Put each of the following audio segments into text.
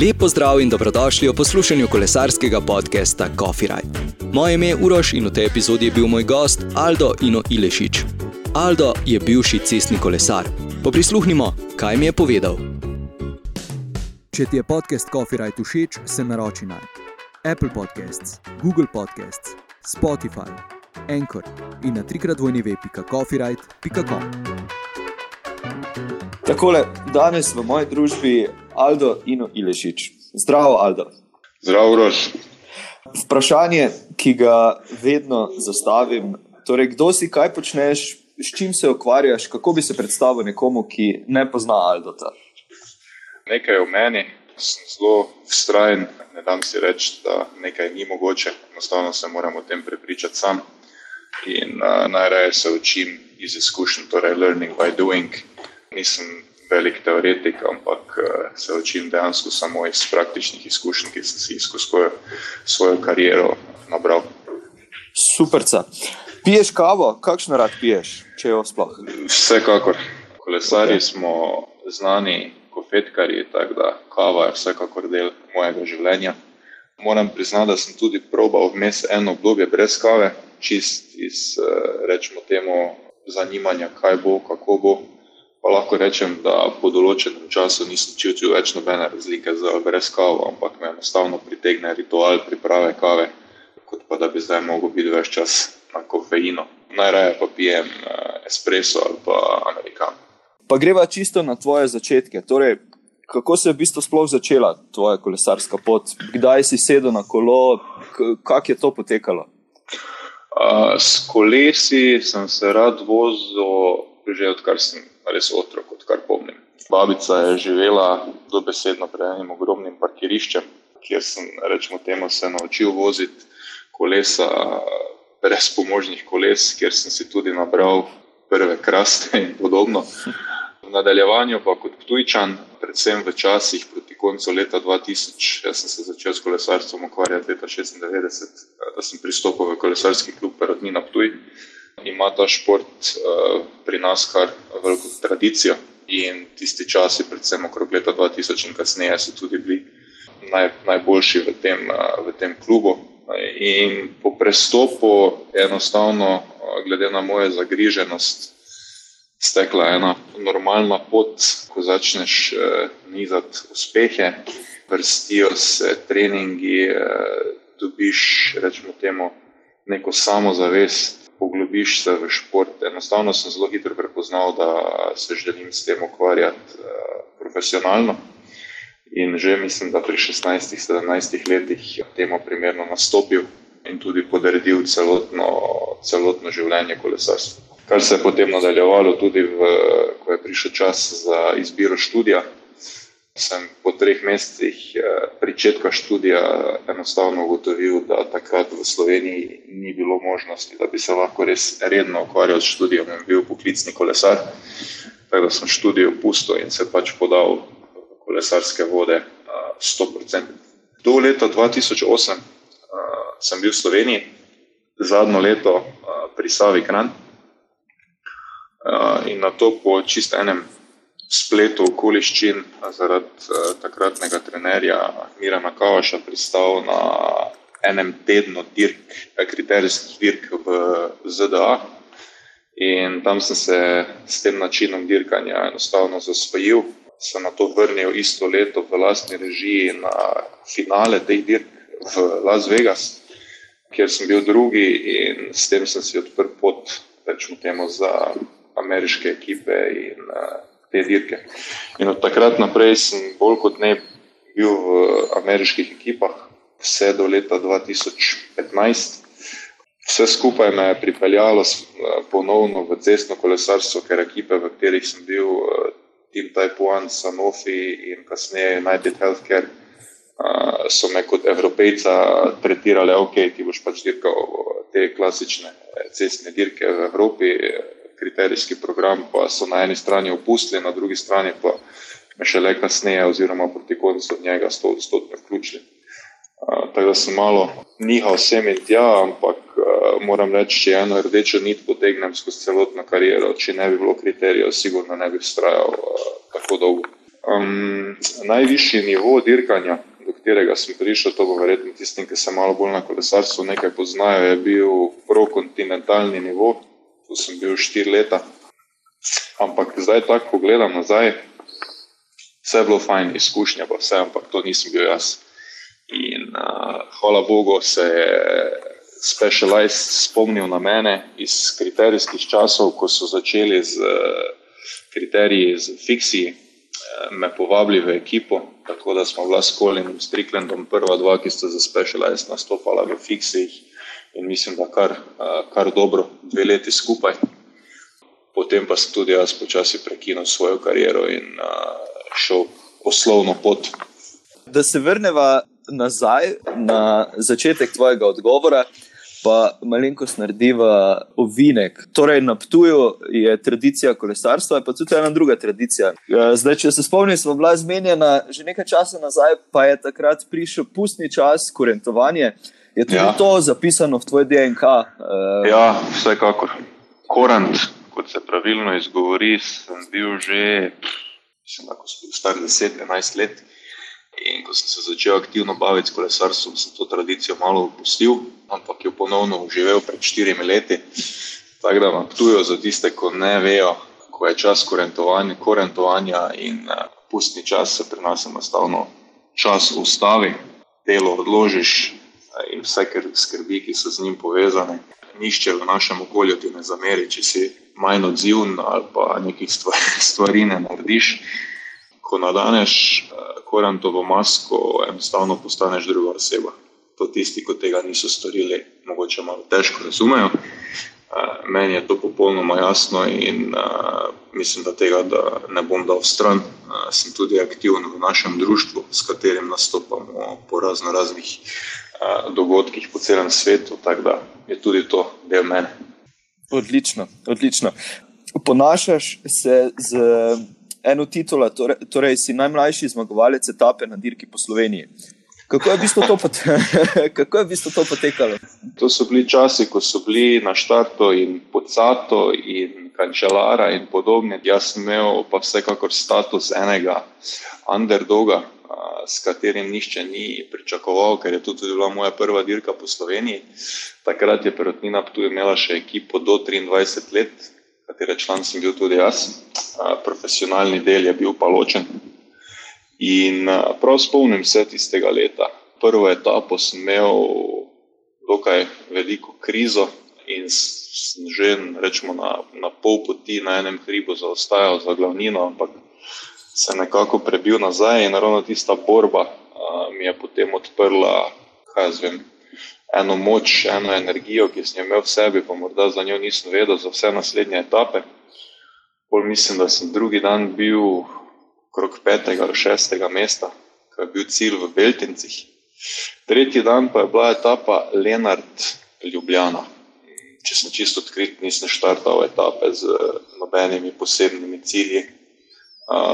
Lepo zdrav in dobrodošli v poslušanju kolesarskega podcasta Coffee Ride. Moje ime je Uroš in v tej epizodi je bil moj gost Aldo Ino Ilešič. Aldo je bivši cestni kolesar. Poprisluhnimo, kaj mi je povedal. Če ti je podcast Coffee Ride všeč, se naroči na Apple Podcasts, Google Podcasts, Spotify, Anchor in na trikrat vojni web.coffeeride.com. Takole, danes v moji družbi Aldo in Ilešič. Zdravo, Aldo. Zdravo, Rož. Vprašanje, ki ga vedno zastavim, torej, kdo si, kaj počneš, s čim se ukvarjaš, kako bi se predstavil nekomu, ki ne pozna Aldota. Nekaj o meni, sem zelo vztrajen, ne dam si reči, da nekaj ni mogoče, enostavno se moram o tem prepričati sam. In uh, najraje se učim iz izkušenj, torej learning by doing. Nisem velik teoretik, ampak uh, se učim dejansko samo iz praktičnih izkušenj, ki sem si jih skozi svojo, svojo kariero nabral. Super. Piješ kavo, kakšno rad piješ, če jo sploh? Vsekakor. Kolesari smo znani kofetkarji, tako da kava je vsekakor del mojega življenja. Moram priznati, da sem tudi probal vmes eno obdobje brez kave, čist iz, rečemo temu, zanimanja, kaj bo, kako bo. Pa lahko rečem, da po določenem času nisem čutil več nobene razlike za brez kave, ampak me enostavno pritegne ritual priprave kave, kot pa da bi zdaj mogel biti več čas na kofeino. Najraje pa pijem espresso ali pa amerikano. Pa greva čisto na tvoje začetke. Torej, kako se je v bistvu sploh začela tvoja kolesarska pot? Kdaj si sedel na kolo, kako je to potekalo? Uh, s kolesi sem se rad vozil, že odkar sem res otrok, odkar pomnim. Babica je živela dobesedno pred enim ogromnim parkiriščem, kjer sem rečemo, temu, se naučil voziti kolesa brez pomožnih koles, kjer sem si tudi nabral prve kraste in podobno. V nadaljevanju pa kot Ptujčan, predvsem v časih proti koncu leta 2000, jaz sem se začel s kolesarstvom ukvarjati leta 96, da sem pristopil v kolesarski klub Perodnina Ptuj. Ima ta šport uh, pri nas kar veliko tradicijo in tisti časi, predvsem okrog leta 2000 in kasneje, so tudi bili naj, najboljši v tem, uh, v tem klubu. In po prestopu, enostavno, glede na mojo zagriženost, stekla ena normalna pot, ko začneš eh, nizati uspehe, vrstijo se treningi, eh, dobiš, rečemo temu, neko samozavest, poglobiš se v šport. Enostavno sem zelo hitro prepoznal, da se želim s tem ukvarjati eh, profesionalno. In že mislim, da pri 16-17 letih temu primerno nastopil in tudi podredil celotno, celotno življenje kolesarstva. Kar se je potem nadaljevalo tudi, v, ko je prišel čas za izbiro študija. Sem po treh mesecih začetka študija enostavno ugotovil, da takrat v Sloveniji ni bilo možnosti, da bi se lahko res redno ukvarjal s študijem in bil poklicni kolesar. Tako da sem študijo opustil in se pač podal kolesarske vode 100%. Do leta 2008 sem bil v Sloveniji, zadnjo leto pri Savi Kran. In na to po čist enem spletu okoliščin, zaradi takratnega trenerja Mirana Kavaša, pristal na enem tednu dirk, kriterijskih dirk v ZDA. In tam sem se s tem načinom dirkanja enostavno zasvojil. Sem na to vrnil isto leto v lastni režiji na finale teh dirk v Las Vegas, kjer sem bil drugi in s tem sem si odprl pot, rečemo temu, za ameriške ekipe in uh, te dirke. In od takrat naprej sem bolj kot ne bil v ameriških ekipah, vse do leta 2015. Vse skupaj me je pripeljalo ponovno v cestno kolesarstvo, ker ekipe, v katerih sem bil, Team Type 1, Sanofi in kasneje United Healthcare, so me kot evropejca tretirali, ok, ti boš pač dirkal te klasične cestne dirke v Evropi, kriterijski program pa so na eni strani opustili, na drugi strani pa me še le kasneje oziroma proti koncu njega sto odstotno vključili. Uh, tako da sem malo nihal sem in tja, ampak uh, moram reči, če eno rdečo nit potegnem skozi celotno kariero, če ne bi bilo kriterijev, sigurno ne bi vztrajal uh, tako dolgo. Um, najvišji nivo dirkanja, do katerega sem prišel, to bo verjetno tistim, ki se malo bolj na kolesarstvu nekaj poznajo, je bil prokontinentalni nivo. Tu sem bil štiri leta. Ampak zdaj, tako ko gledam nazaj, vse je bilo fajn, izkušnja pa vse, ampak to nisem bil jaz. In uh, hvala Bogu se je specialized spomnil na mene iz kriterijskih časov, ko so začeli z uh, kriteriji, z fiksi, uh, me povabili v ekipo, tako da smo bila s Kolinom Stricklandom prva dva, ki sta za specialized nastopala v fiksih in mislim, da kar, kar dobro, dve leti skupaj. Potem pa sem tudi jaz počasi prekinil svojo kariero in šel poslovno pot. Da se vrnemo nazaj na začetek tvojega odgovora, pa malenkost narediva ovinek. Torej, na Ptuju je tradicija kolesarstva, pa tudi ena druga tradicija. Zdaj, če se spomnim, smo bila zmenjena že nekaj časa nazaj, pa je takrat prišel pustni čas, kurentovanje. Je tudi ja. to zapisano v tvoj DNK? Ja, vsekakor. Korant, kot se pravilno izgovori, sem bil že mislim, da bil star 10-11 let. In ko sem se začel aktivno baviti s kolesarstvom, sem to tradicijo malo opustil, ampak jo ponovno uživel pred štirimi leti. Tako da vam tujo za tiste, ki ne vejo, ko je čas korentovanja, korentovanja in uh, pustni čas, se pri nas enostavno čas ustavi, delo odložiš uh, in vse, skrbi, ki so z njim povezane. Nišče v našem okolju ti ne zameri, če si manj odziven ali pa nekih stvari, stvari ne narediš. Ko nadaneš eh, korantovo masko, enostavno postaneš druga oseba. To tisti, ki tega niso storili, mogoče malo težko razumejo. Eh, meni je to popolnoma jasno in uh, mislim, da tega da ne bom dal stran. Uh, sem tudi aktiven v našem društvu, s katerim nastopamo po razno raznih dogodkih po celem svetu, tako da je tudi to del mene. Odlično, odlično. Ponašaš se z eno titulo, torej, torej si najmlajši zmagovalec etape na dirki po Sloveniji. Kako je v bistvu to, pot Kako je v bistvu to potekalo? To so bili časi, ko so bili na štartu in podcato in kančelara in podobne. Jaz sem imel pa vsekakor status enega underdoga, s katerim nišče ni pričakoval, ker je tudi bila moja prva dirka po Sloveniji. Takrat je Perotnina tu imela še ekipo do 23 let, katere član sem bil tudi jaz. Profesionalni del je bil pa ločen. In prav spomnim se tistega leta. Prvo etapo sem imel dokaj veliko krizo in sem že rečemo, na, na pol poti na enem hribu zaostajal za glavnino, ampak se nekako prebil nazaj in ravno tista borba uh, mi je potem odprla, kaj jaz vem, eno moč, eno energijo, ki sem jo imel v sebi, pa morda za njo nisem vedel, za vse naslednje etape. Pol mislim, da sem drugi dan bil okrog petega ali šestega mesta, ki je bil cilj v Beltincih. Tretji dan pa je bila etapa Lenart Ljubljana. Če sem čisto odkrit, nisem štartal etape z nobenimi posebnimi cilji,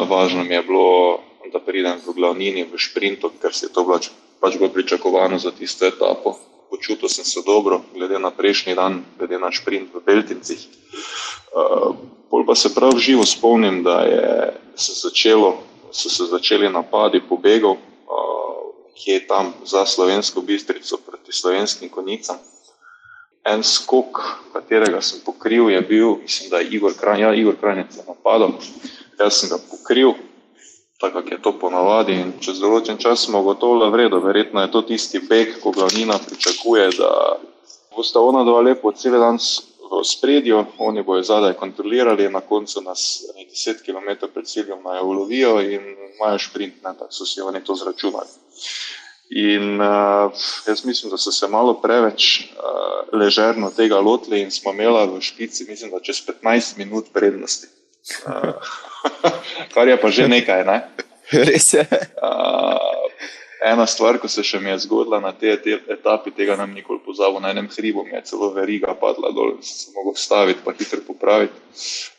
važno mi je bilo, da pridem v glavnini, v sprintu, ker se je to pač, pač bilo pričakovano za tisto etapo. Počutil sem se dobro, glede na prejšnji dan, glede na sprint v Beltincih. Bolj pa se prav živo spomnim, da je se začelo, so se začeli napadi pobegov, ki je tam za slovensko bistrico proti slovenskim konicam. En skok, katerega sem pokril, je bil, mislim, da je Igor Kranj, ja, Igor Kranjec je napadal jaz sem ga pokril, tako je to ponavadi. In čez določen čas smo gotovo vredno, verjetno je to tisti beg, ko glavnina pričakuje, da bosta ona dva lepo cel dan v spredju, oni bojo zadaj kontrolirali, na koncu nas 10 km pred ciljem naj ulovijo in imajo šprint, ne, tako so si oni to zračunali. In uh, jaz mislim, da so se malo preveč uh, ležerno tega lotili in smo imeli v špici, mislim, da čez 15 minut prednosti. Kar je pa že nekaj. Ne? Res je. Uh, ena stvar, ko se še mi je zgodila na tej te etapi, tega nam nikoli pozabil, na enem hribu mi je celo veriga padla dol, se lahko staviti, pa hitro popraviti.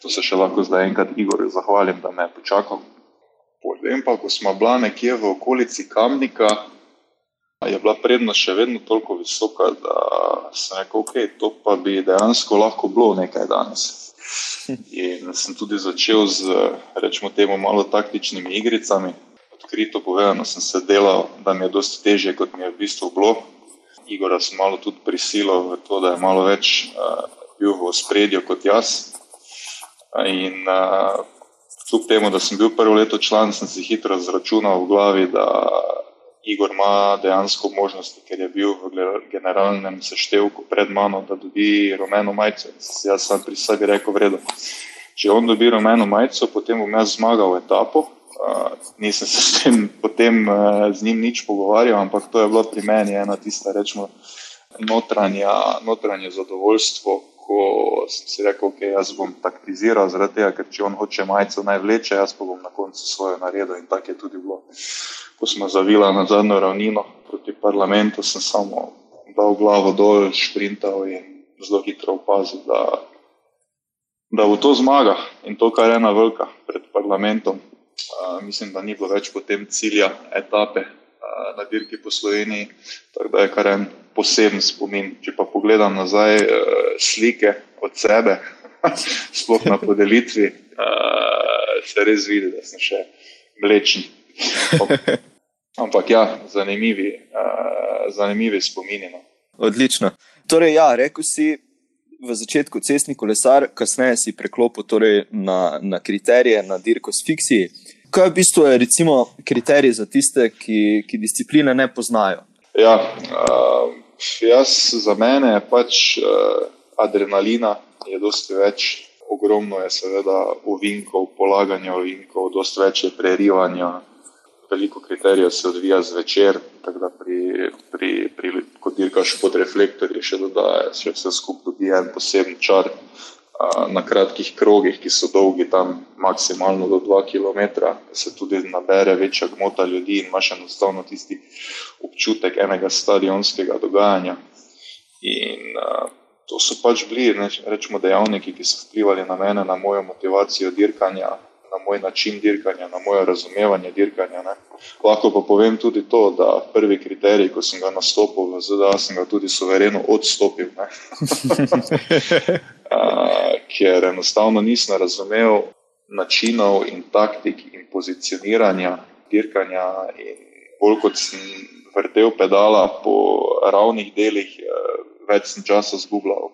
To se še lahko zdaj enkrat Igor zahvalim, da me je počakal. Potem pa, ko smo bila nekje v okolici Kamnika, je bila prednost še vedno toliko visoka, da sem rekel, ok, to pa bi dejansko lahko bilo nekaj danes. In sem tudi začel z, rečemo, temu malo taktičnimi igricami. Odkrito povedano, sem se delal, da mi je dosti težje, kot mi je v bistvu bilo. Igora sem malo tudi prisilil v to, da je malo več uh, bil v spredju kot jaz. In uh, kljub temu, da sem bil prvo leto član, sem si hitro zračunal v glavi, da Igor ima dejansko možnosti, ker je bil v generalnem seštevku pred mano, da dobi rumeno majico. Jaz sem pri sebi rekel, vredo. Če on dobi rumeno majico, potem bom jaz zmagal etapo. Uh, nisem se s tem potem uh, z njim nič pogovarjal, ampak to je bilo pri meni ena tista, rečemo, notranja, notranje zadovoljstvo, ko sem si rekel, ok, jaz bom taktiziral zaradi tega, ker če on hoče majico naj vleče, jaz pa bom na koncu svojo naredil in tako je tudi bilo. Ko smo zavila na zadnjo ravnino proti parlamentu, sem samo dal glavo dol, šprintal in zelo hitro opazil, da, da bo to zmaga in to, kar je ena velika pred parlamentom. Uh, mislim, da ni bilo več potem cilja etape uh, na dirki po Sloveniji, tako da je kar en poseben spomin. Če pa pogledam nazaj uh, slike od sebe, sploh na podelitvi, uh, se res vidi, da sem še mlečen. Ampak ja, zanimivi, uh, zanimivi spomini. No. Odlično. Torej, ja, rekel si v začetku cestni kolesar, kasneje si preklopil torej na, na kriterije, na dirko s fiksi. Kaj je v bistvu recimo, kriterij za tiste, ki, ki discipline ne poznajo? Ja, uh, jaz za mene je pač uh, adrenalina, je dosti več. Ogromno je seveda uvinkov, polaganja uvinkov, dosti več je prerivanja. Veliko kriterijev se odvija zvečer, tako da pri, pri, pri, ko dirkaš pod reflektorji, še dodaja, še vse skupaj dobi en poseben čar na kratkih krogih, ki so dolgi tam maksimalno do 2 km, se tudi nabere večja gmota ljudi in imaš enostavno tisti občutek enega stadionskega dogajanja. In uh, to so pač bili, rečemo, dejavniki, ki so vplivali na mene, na mojo motivacijo dirkanja, na moj način dirkanja, na moje razumevanje dirkanja. Ne. Lahko pa povem tudi to, da prvi kriterij, ko sem ga nastopil v ZDA, sem ga tudi suvereno odstopil. ker enostavno nisem razumel načinov in taktik in pozicioniranja dirkanja. In bolj kot sem vrtel pedala po ravnih delih, eh, več sem časa zgubljal.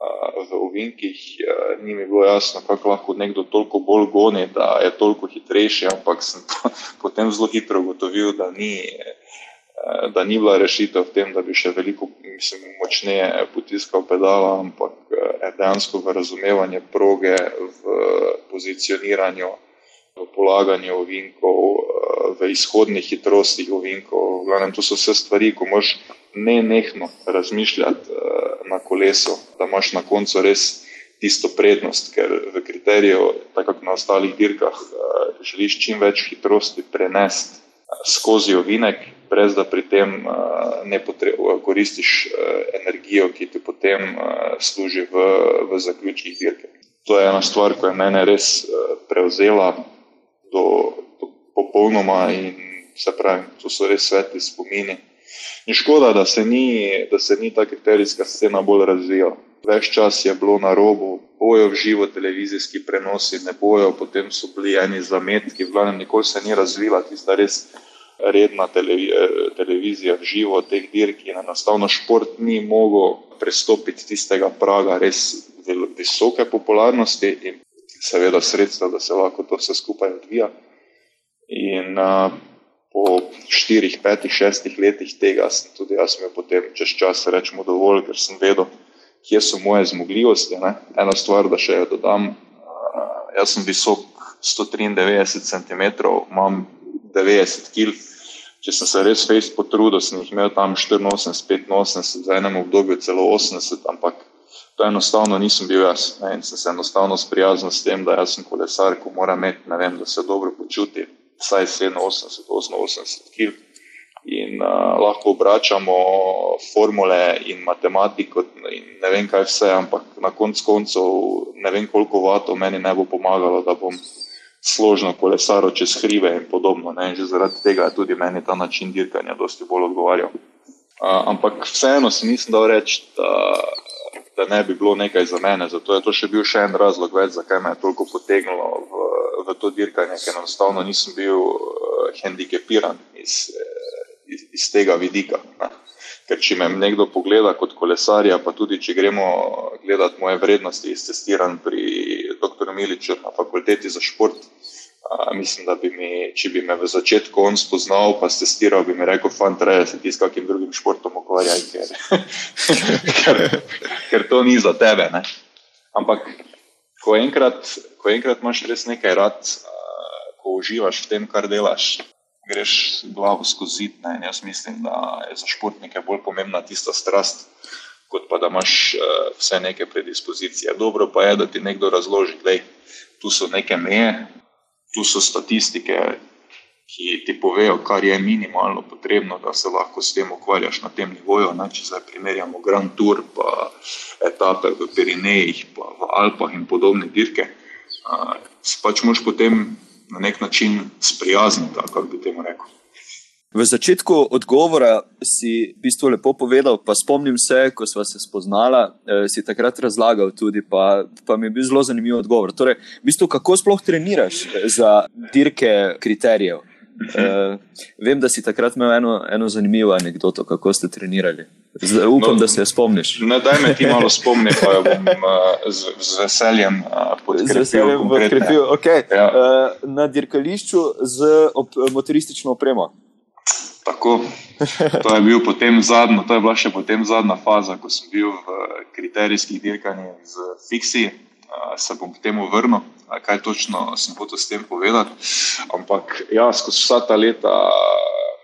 V ovinkih ni mi bilo jasno, kako lahko nekdo toliko bolj goni, da je toliko hitrejši, ampak sem potem zelo hitro ugotovil, da ni, da ni bila rešitev v tem, da bi še veliko mislim, močneje potiskal pedala, ampak dejansko v razumevanje proge, v pozicioniranju, v polaganju ovinkov, v izhodnih hitrostih ovinkov. Glavnem, to so vse stvari, ko moš ne nehno razmišljati na kolesu, da imaš na koncu res tisto prednost, ker v kriteriju, tako kot na ostalih dirkah, želiš čim več hitrosti prenesti skozi ovinek, brez da pri tem ne koristiš energijo, ki ti potem služi v, v zaključkih dirke. To je ena stvar, ki je mene res prevzela do, do popolnoma in se pravi, to so res svetli spomini. In škoda, da se ni, da se ni ta kriterijska scena bolj razvijala. Več čas je bilo na robu, bojo v živo televizijski prenosi, ne bojo, potem so bili eni zametki, v glavnem nikoli se ni razvila tista res redna televizija v živo teh dirk in enostavno šport ni mogel prestopiti tistega praga res visoke popularnosti in seveda sredstva, da se lahko to vse skupaj odvija. In uh, po štirih, petih, šestih letih tega sem tudi jaz imel potem čez čas rečemo dovolj, ker sem vedel, kje so moje zmogljivosti. Ne? Ena stvar, da še jo dodam, uh, jaz sem visok 193 cm, imam 90 kg. Če sem se res fejs potrudil, sem jih imel tam 84, 85, za enem obdobju celo 80, ampak to enostavno nisem bil jaz. Ne, in sem se enostavno sprijaznil s tem, da jaz sem kolesar, ko mora imeti, ne vem, da se dobro počuti, vsaj 87, 88 kg. In uh, lahko obračamo formule in matematiko, in ne vem kaj vse, ampak na koncu koncev ne vem, koliko vatov meni ne bo pomagalo, da bom složno kolesaro čez hribe in podobno. Ne? Že zaradi tega je tudi meni ta način dirkanja dosti bolj odgovarjal. Uh, ampak vseeno si nisem dal reči, da, da ne bi bilo nekaj za mene. Zato je to še bil še en razlog več, zakaj me je toliko potegnilo v, v to dirkanje, ker enostavno nisem bil uh, hendikepiran iz, iz, iz tega vidika. Ne. Ker če me nekdo pogleda kot kolesarja, pa tudi če gremo gledati moje vrednosti, iztestiran pri dr. Miliču na fakulteti za šport, a, mislim, da bi mi, če bi me v začetku on spoznal, pa stestiral, bi mi rekel, fant, treba se ti s kakim drugim športom ukvarjati, ker, ker, ker to ni za tebe. Ne? Ampak, ko enkrat, ko enkrat imaš res nekaj rad, a, ko uživaš v tem, kar delaš, greš glavo skozi zid. Ne? Jaz mislim, da je za športnike bolj pomembna tista strast, kot pa da imaš uh, vse neke predispozicije. Dobro pa je, da ti nekdo razloži, da tu so neke meje, tu so statistike, ki ti povejo, kar je minimalno potrebno, da se lahko s tem ukvarjaš na tem nivoju. Ne? Če zdaj primerjamo Grand Tour, pa etape v Pirinejih, pa v Alpah in podobne dirke. Uh, pač moš potem na nek način sprijazniti, kako bi temu rekel. V začetku odgovora si v bistvu lepo povedal, pa spomnim se, ko smo se spoznala, eh, si takrat razlagal tudi, pa, pa mi je bil zelo zanimiv odgovor. Torej, v bistvu, kako sploh treniraš za dirke kriterijev? Uh, vem, da si takrat imel eno, eno zanimivo anegdoto, kako ste trenirali. Zdaj, upam, no, da se spomniš. Ne, daj me ti malo spomni, pa jo bom uh, z, z veseljem uh, podkrepil. Okay. Ja. Uh, na dirkališču z op, motoristično opremo. Tako, to je, bil zadnjo, to je bila še potem zadnja faza, ko sem bil v kriterijskih dirkanjih z. Uh, se bom k temu vrnil, kaj točno sem hotel s tem povedati. Ampak ja, skozi vsa ta leta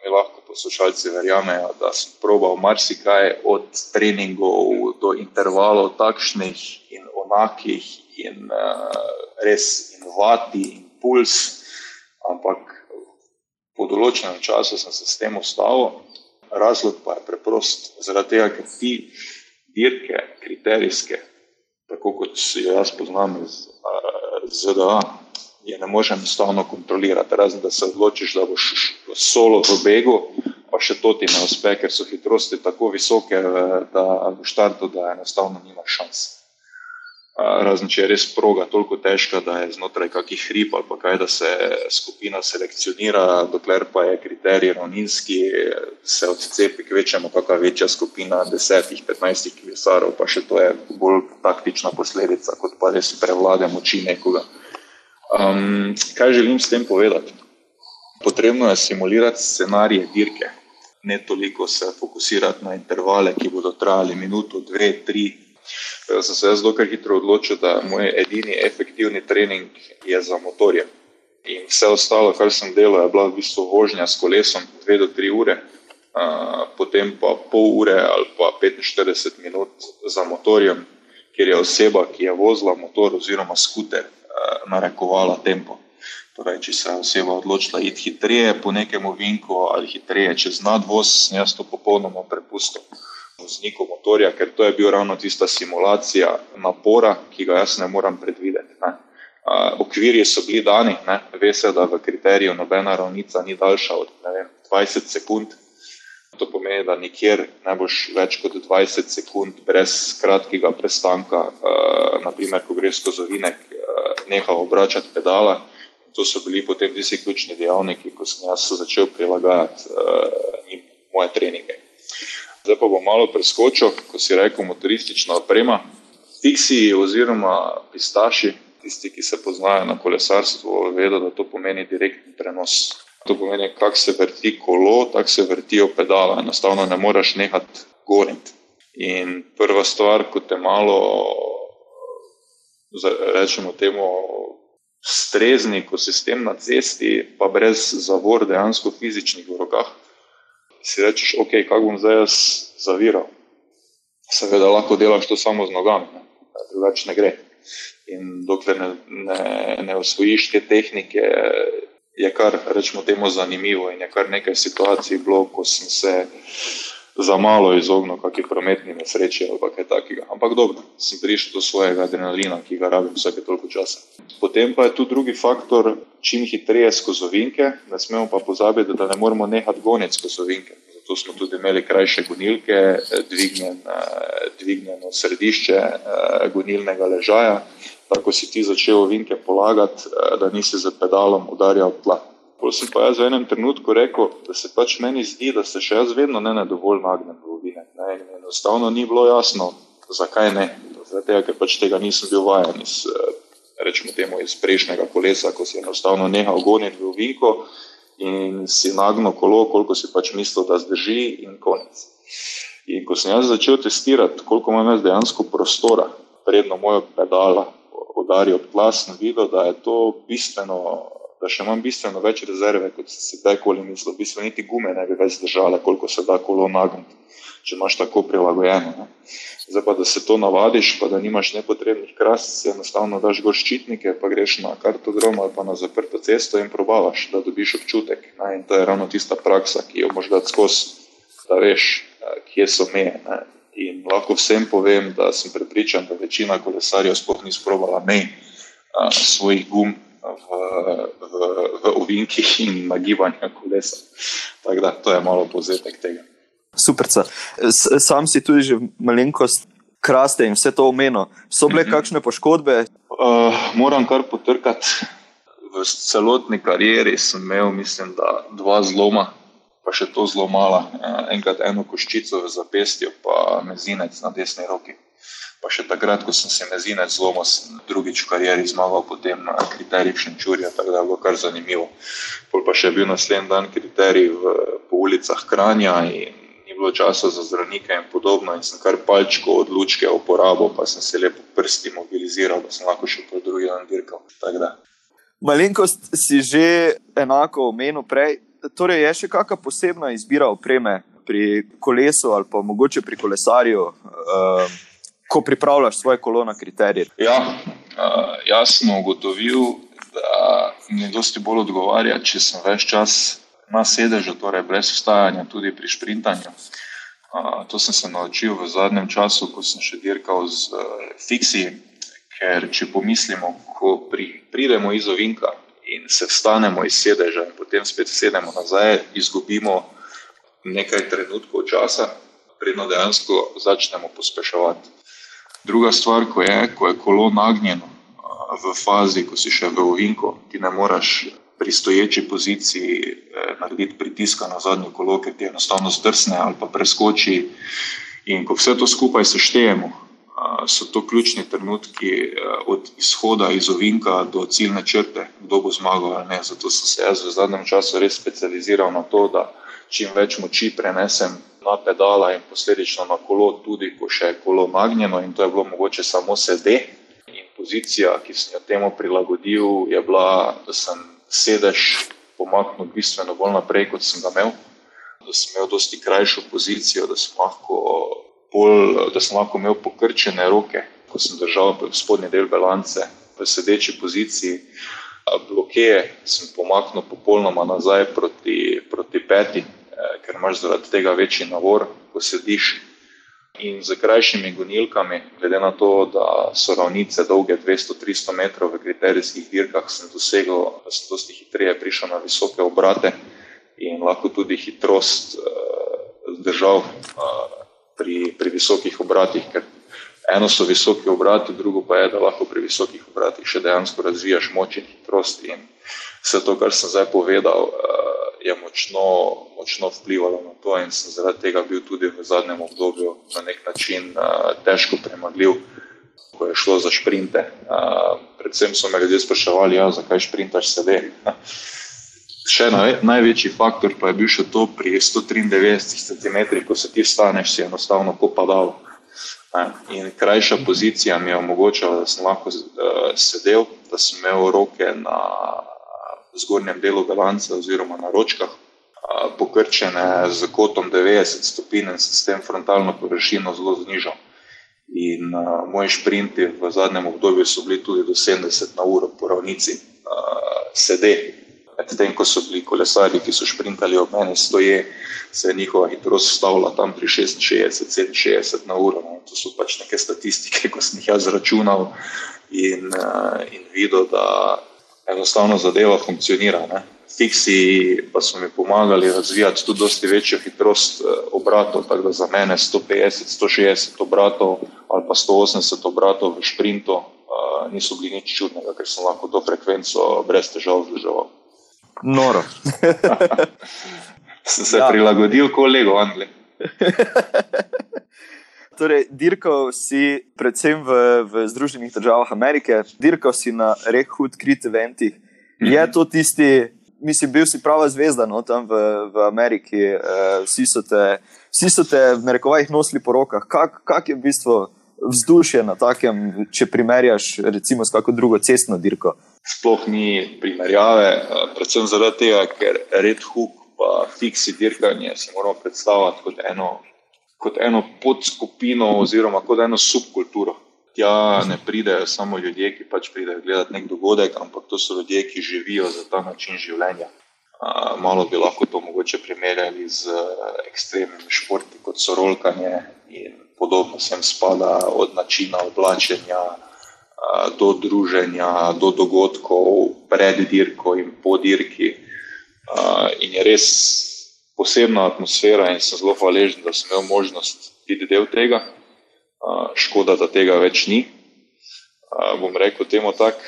mi lahko poslušalci verjamejo, da sem probal marsikaj od treningov do intervalov, takšnih in onakih, in uh, res in vati in puls. Ampak po določenem času sem se s tem ustavil. Razlog pa je preprost, zaradi tega, ker ti dirke, kriterijske, tako kot si jaz poznam iz ZDA, je ne moreš enostavno kontrolirati. Razen da se odločiš, da boš solo v begu, pa še to ti ne uspe, ker so hitrosti tako visoke, da v štartu da enostavno nimaš šans. Razen če je res proga toliko težka, da je znotraj kakih hrib ali kaj, da se skupina selekcionira, dokler pa je kriterij ravninski, se odcepi k večjemu, kakšna večja skupina, desetih, petnajstih kilesarov, pa še to je bolj taktična posledica, kot pa res prevlade moči nekoga. Um, kaj želim s tem povedati? Potrebno je simulirati scenarije dirke, ne toliko se fokusirati na intervale, ki bodo trajali minuto, dve, tri. Jaz sem se zelo hitro odločil, da moj edini efektivni trening je za motorje. In vse ostalo, kar sem delal, je bila v bistvu vožnja s kolesom, dve do tri ure, uh, potem pa pol ure ali pa 45 minut za motorjem, ker je oseba, ki je vozila motor oziroma skuter, Eh, narekovala tempo. Torej, če se je oseba odločila iti hitreje po nekem ovinku ali hitreje čez nadvoz, jaz to popolnoma prepustil vozniku motorja, ker to je bil ravno tista simulacija napora, ki ga jaz ne morem predvideti. Ne. Uh, okvirji so bili dani, ve se, da v kriteriju nobena ravnica ni daljša od vem, 20 sekund. To pomeni, da nikjer ne boš več kot 20 sekund brez kratkega prestanka, uh, naprimer, ko greš skozi ovinek, nehal obračati pedala. To so bili potem tisti ključni dejavniki, ko sem jaz začel prilagajati uh, moje treninge. Zdaj pa bom malo preskočil, ko si rekel, motoristična oprema. Fiksi oziroma pistaši, tisti, ki se poznajo na kolesarstvu, vedo, da to pomeni direktni prenos. To pomeni, kako se vrti kolo, tako se vrtijo pedala. Enostavno ne moreš nehati goriti. In prva stvar, ko te malo rečemo temu, strezni ekosistem na cesti, pa brez zavor, dejansko fizičnih v rokah. Si rečeš, ok, kako bom zdaj jaz zaviral. Seveda lahko delaš to samo z nogami, drugače ne gre. In dokler ne, ne, ne osvojiš te tehnike, je kar, rečemo temu, zanimivo. In je kar nekaj situacij bilo, ko sem se za malo izognil kakšni prometni nesreči ali kaj takega. Ampak dobro, sem prišel do svojega adrenalina, ki ga rabim vsake toliko časa. Potem pa je tu drugi faktor, čim hitreje skozi ovinke, ne smemo pa pozabiti, da ne moramo nehati goniti skozi ovinke. zato smo tudi imeli krajše gonilke, dvignjen, dvignjeno središče gonilnega ležaja, tako si ti začel vinke polagati, da nisi z pedalom udarjal tla. Ko sem pa jaz v enem trenutku rekel, da se pač meni zdi, da se še jaz vedno ne dovolj nagnem v vine. Enostavno ni bilo jasno, zakaj ne. Zato, ker pač tega nisem bil vajen iz, rečemo temu, iz prejšnjega kolesa, ko si enostavno nehal goniti v vinko in si nagnil kolo, koliko si pač mislil, da zdrži, in konec. In ko sem jaz začel testirati, koliko imam jaz dejansko prostora, predno mojo pedala, udarijo ob tla, sem videl, da je to bistveno, da še imam bistveno več rezerve, kot si kdajkoli mislil. Bistveno niti gume ne bi več zdržale, koliko se da kolo nagniti, če imaš tako prilagojeno. Ne. Zdaj pa, da se to navadiš, pa da nimaš nepotrebnih krasc, enostavno daš gor ščitnike, pa greš na kartodrom ali pa na zaprto cesto in probavaš, da dobiš občutek. Ne? In to je ravno tista praksa, ki jo moš dati skozi, da veš, eh, kje so meje. Ne? In lahko vsem povem, da sem prepričan, da večina kolesarjev sploh ni sprobala mej eh, svojih gum v, v, v ovinkih in nagibanja kolesa. Tako da, to je malo povzetek tega. Super. Sam si tudi že malenkost kraste in vse to omenil. So bile mm -hmm. kakšne poškodbe? Uh, moram kar potrkati. V celotni karieri sem imel, mislim, da dva zloma, pa še to zelo mala. Uh, enkrat eno koščico v zapestju, pa mezinec na desni roki. Pa še takrat, ko sem se mezinec zlomil, sem drugič v karieri zmagal potem na kriterijih Šenčurja, tako da je bilo kar zanimivo. Pol pa še bil naslednji dan kriterij v, po ulicah Kranja in bilo časa za zdravnike in podobno, in sem kar palčko od lučke uporabil, pa sem se lepo prsti mobiliziral, da sem lahko še po drugi dan dirkal. Malenkost si že enako omenil prej. Torej, je še kakšna posebna izbira opreme pri kolesu ali pa mogoče pri kolesarju, uh, ko pripravljaš svoje kolo na kriterije? Ja, uh, jaz sem ugotovil, da mi dosti bolj odgovarja, če sem več čas na sedežu, torej brez vstajanja, tudi pri sprintanju. Uh, to sem se naučil v zadnjem času, ko sem še dirkal z uh, fiksi. Ker če pomislimo, ko pri, pridemo iz ovinka in se vstanemo iz sedeža, in potem spet sedemo nazaj, izgubimo nekaj trenutkov časa, predno dejansko začnemo pospeševati. Druga stvar, ko je, ko je kolo nagnjeno v fazi, ko si še v ovinku, ti ne moreš pri stoječi poziciji eh, narediti pritiska na zadnjo kolo, ker ti enostavno zdrsne ali pa preskoči. In ko vse to skupaj seštejemo, so to ključni trenutki eh, od izhoda iz ovinka do ciljne črte, kdo bo zmagal ali ne. Zato sem se jaz v zadnjem času res specializiral na to, da čim več moči prenesem na pedala in posledično na kolo, tudi ko še je kolo nagnjeno in to je bilo mogoče samo sede. In pozicija, ki sem jo temu prilagodil, je bila, da sem sedež pomaknil bistveno bolj naprej, kot sem ga imel, da sem imel dosti krajšo pozicijo, da sem lahko, bolj, da sem lahko imel pokrčene roke, ko sem držal spodnji del balance v sedeči poziciji. Blokeje sem pomaknil popolnoma nazaj proti, proti peti, ker imaš zaradi tega večji navor, ko sediš. In z krajšimi gonilkami, glede na to, da so ravnice dolge 200-300 metrov v kriterijskih dirkah, sem dosegel, da sem dosti hitreje prišel na visoke obrate in lahko tudi hitrost uh, držal uh, pri, pri visokih obratih, ker eno so visoki obrati, drugo pa je, da lahko pri visokih obratih še dejansko razvijaš moč in hitrost in vse to, kar sem zdaj povedal, uh, je močno, močno vplivalo na to, in sem zaradi tega bil tudi v zadnjem obdobju na nek način uh, težko premagljiv, ko je šlo za sprinte. Uh, predvsem so me ljudje spraševali, ja, zakaj sprintaš sebe. Še naj, največji faktor pa je bil še to pri 193 cm, ko se ti staneš, si enostavno popadal. In krajša pozicija mi je omogočala, da sem lahko uh, sedel, da sem imel roke na zgornjem delu balance oziroma na ročkah, pokrčene z kotom 90 stopinj in s tem frontalno površino zelo znižal. In uh, moji sprinti v zadnjem obdobju so bili tudi do 70 na uro po ravnici, uh, sede. Medtem ko so bili kolesari, ki so sprintali ob meni, stoje, se je njihova hitrost stavila tam pri 66, 67 na uro. No. To so pač neke statistike, ko sem jih jaz računal in, uh, in videl, da enostavno zadeva funkcionira. Ne. Fiksi pa so mi pomagali razvijati tudi dosti večjo hitrost eh, obratov, tako da za mene 150, 160 obratov ali pa 180 obratov v sprintu uh, niso bili nič čudnega, ker sem lahko to frekvenco brez težav vzdrževal. Noro. sem se ja. prilagodil kolegu Angliji. Torej, dirkal si predvsem v, v Združenih državah Amerike, dirkal si na rehud, krit eventih. Je mhm. to tisti, mislim, bil si prava zvezda no, tam v, v Ameriki, uh, vsi, so te, vsi so te v narekovajih nosili po rokah. Kak, kak je v bistvu vzdušje na takem, če primerjaš recimo s kakšno drugo cestno dirko? Sploh ni primerjave, eh, predvsem zaradi tega, ker red hook pa fiksi dirkanje si moramo predstavljati kot eno kot eno podskupino oziroma kot eno subkulturo. Tja ne pridejo samo ljudje, ki pač pridejo gledati nek dogodek, ampak to so ljudje, ki živijo za ta način življenja. Malo bi lahko to mogoče primerjali z ekstremnimi športi, kot so rolkanje in podobno. Sem spada od načina oblačenja do druženja, do dogodkov pred dirko in po dirki. In je res posebna atmosfera in sem zelo hvaležen, da sem imel možnost biti del tega. Škoda, da tega več ni. Bom rekel temu tako,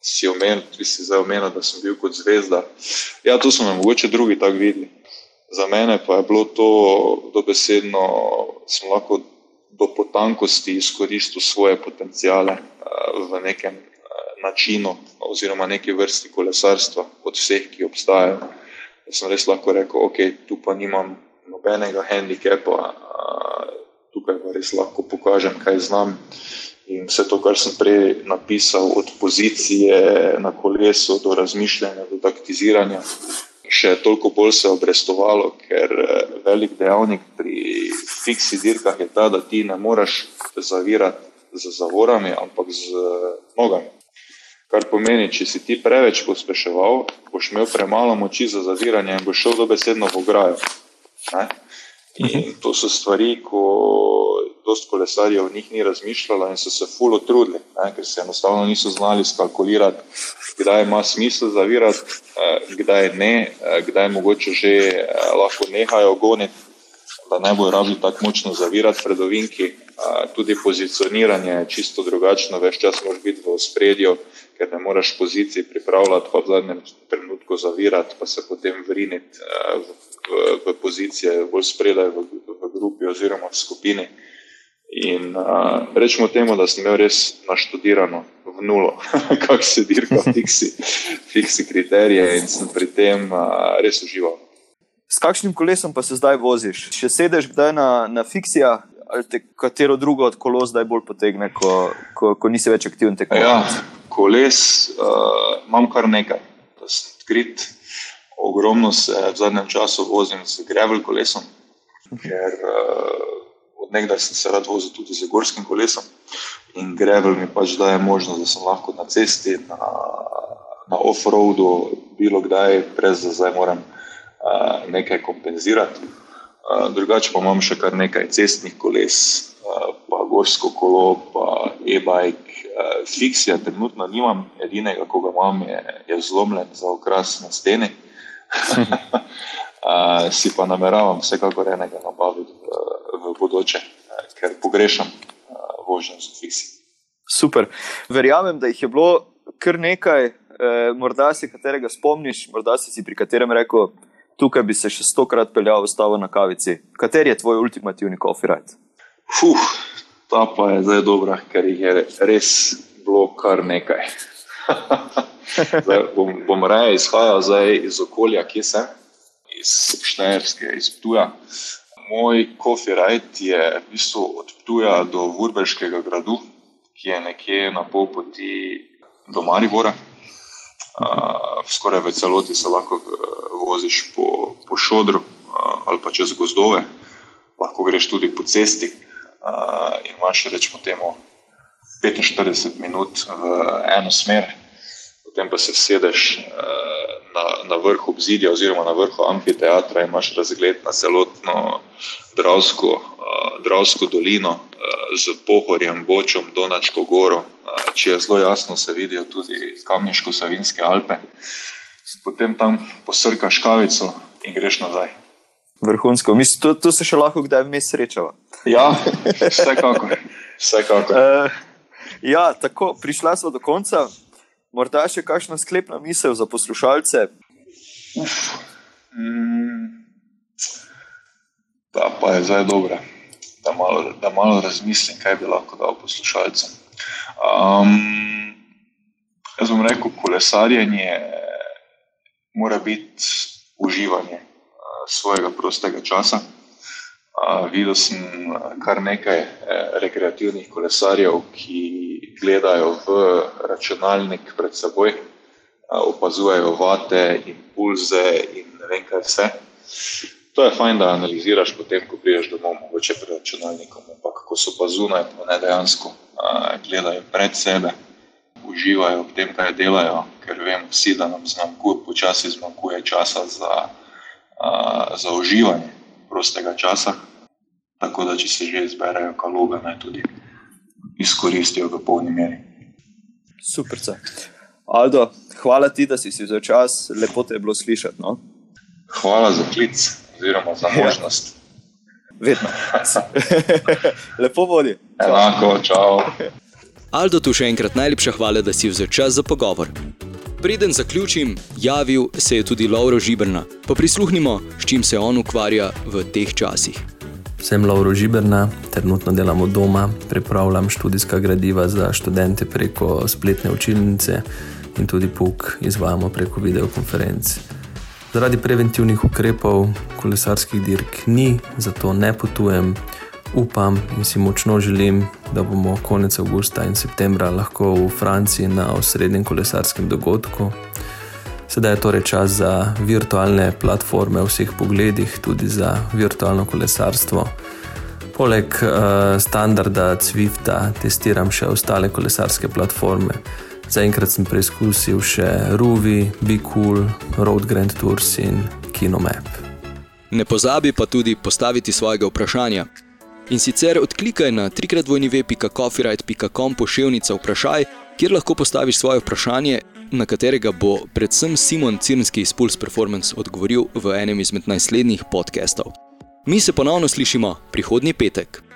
si omenil, ti si zdaj omenil, da sem bil kot zvezda. Ja, to so me mogoče drugi tako videli. Za mene pa je bilo to dobesedno, sem lahko do potankosti izkoristil svoje potencijale v nekem načinu oziroma neki vrsti kolesarstva od vseh, ki obstajajo da sem res lahko rekel, ok, tu pa nimam nobenega handicapa, tukaj pa res lahko pokažem, kaj znam. In vse to, kar sem prej napisal, od pozicije na kolesu do razmišljanja, do taktiziranja, še toliko bolj se je obrestovalo, ker velik dejavnik pri fiksi dirkah je ta, da ti ne moreš zavirati z zavorami, ampak z nogami. Kar pomeni, če si ti preveč pospeševal, boš imel premalo moči za zaviranje in boš šel dobesedno v ograjo. In mhm. to so stvari, ko dosta kolesarjev v njih ni razmišljalo in so se fulo trudili, ne? ker se enostavno niso znali skalkulirati, kdaj ima smisel zavirati, eh, kdaj ne, eh, kdaj mogoče že eh, lahko nehajo goniti, da ne bojo rabili tako močno zavirati pred ovinki. Tudi pozicioniranje je čisto drugačno, več čas moraš biti v spredju ker ne moreš poziciji pripravljati, pa v zadnjem trenutku zavirati, pa se potem vriniti v, v, v pozicije bolj spredaj v, v grupi oziroma v skupini. In uh, rečemo temu, da sem imel res naštudirano v nulo, kako se dirka, fiksi, fiksi kriterije in sem pri tem uh, res užival. S kakšnim kolesom pa se zdaj voziš? Še sedeš kdaj na, na fiksija ali te katero drugo od kolos zdaj bolj potegne, ko, ko, ko nisi več aktiven tekmovalec? Ja koles uh, imam kar nekaj, da sem odkrit. Ogromno se v zadnjem času vozim z grevel kolesom, ker uh, odnegdaj sem se rad vozil tudi z gorskim kolesom. In grevel mi pač daje možnost, da sem lahko na cesti, na, na off-roadu, bilo kdaj, brez da zdaj moram uh, nekaj kompenzirati. Drugače pa imam še kar nekaj cestnih koles, pa gorsko kolo, pa e-bike, fiksija trenutno nimam, edinega, ko ga imam, je, je zlomljen za okras na steni. si pa nameravam vsekakor enega nabaviti v, bodoče, ker pogrešam vožnjo z fiksi. Super. Verjamem, da jih je bilo kar nekaj, eh, morda si katerega spomniš, morda si, pri katerem rekel, tukaj bi se še stokrat peljal v stavo na kavici. Kateri je tvoj ultimativni coffee ride? Fuh, ta pa je zdaj dobra, ker jih je res bilo kar nekaj. zdaj, bom, bom raje izhajal iz okolja, ki sem, iz Štajerske, iz Ptuja. Moj kofirajt je v bistvu od Ptuja do Vurbeškega gradu, ki je nekje na pol poti do Maribora. Uh, skoraj v celoti se lahko uh, voziš po, po šodru uh, ali pa čez gozdove, lahko greš tudi po cesti uh, in imaš, rečemo, temu 45 minut v eno smer, potem pa se sedeš uh, na, na vrhu obzidja oziroma na vrhu amfiteatra in imaš razgled na celotno Dravsko, Dravsko dolino z Pohorjem, Bočom, Donačko goro, če je zelo jasno, se vidijo tudi Kamniško-Savinske Alpe. Potem tam posrkaš kavico in greš nazaj. Vrhunsko, mislim, tu, tu se še lahko kdaj vmes srečava. Ja, vsekakor. vsekakor. Uh, ja, tako, prišla smo do konca. Morda še kakšna sklepna misel za poslušalce? Uf, mm, ta pa je zdaj dobra, da malo, da malo razmislim, kaj bi lahko dal poslušalcem. Um, jaz bom rekel, kolesarjenje mora biti uživanje uh, svojega prostega časa. Uh, videl sem kar nekaj eh, rekreativnih kolesarjev, ki gledajo v računalnik pred seboj, uh, opazujejo vate, impulze in ne vem kaj vse. To je fajn, da analiziraš potem, ko priješ domov, mogoče pred računalnikom, ampak ko so pa zunaj, pa ne dejansko uh, gledajo pred sebe, uživajo v tem, kaj delajo, ker vem vsi, da nam zmanjkuje, počasi zmanjkuje časa za, uh, za uživanje prostega časa. Tako da, če se že izberejo kaloge, naj tudi izkoristijo v polni meri. Super. Aldo, hvala ti, da si si vzel čas, lepo te je bilo slišati. No? Hvala za klic, oziroma za ja. možnost. Ja. Vedno. lepo vodi. Enako, čau. Aldo, tu še enkrat najlepša hvala, da si vzel čas za pogovor. Preden zaključim, javil se je tudi Lauro Žibrna. Pa prisluhnimo, s čim se on ukvarja v teh časih. Sem Lauro Žibrna, trenutno delam od doma, pripravljam študijska gradiva za študente preko spletne učilnice in tudi PUK izvajamo preko videokonferenc. Zaradi preventivnih ukrepov kolesarskih dirk ni, zato ne potujem. Upam in si močno želim, da bomo konec avgusta in septembra lahko v Franciji na osrednjem kolesarskem dogodku. Sedaj je torej čas za virtualne platforme v vseh pogledih, tudi za virtualno kolesarstvo. Poleg uh, standarda Zwifta testiram še ostale kolesarske platforme. Zaenkrat sem preizkusil še Ruvi, Be Cool, Road Grand Tours in Kinomap. Ne pozabi pa tudi postaviti svojega vprašanja. In sicer odklikaj na trikratvojnive.coffeeright.com pošiljnica vprašaj, kjer lahko postaviš svoje vprašanje, na katerega bo predvsem Simon Cirnski iz Pulse Performance odgovoril v enem izmed naslednjih podcastov. Mi se ponovno slišimo prihodnji petek.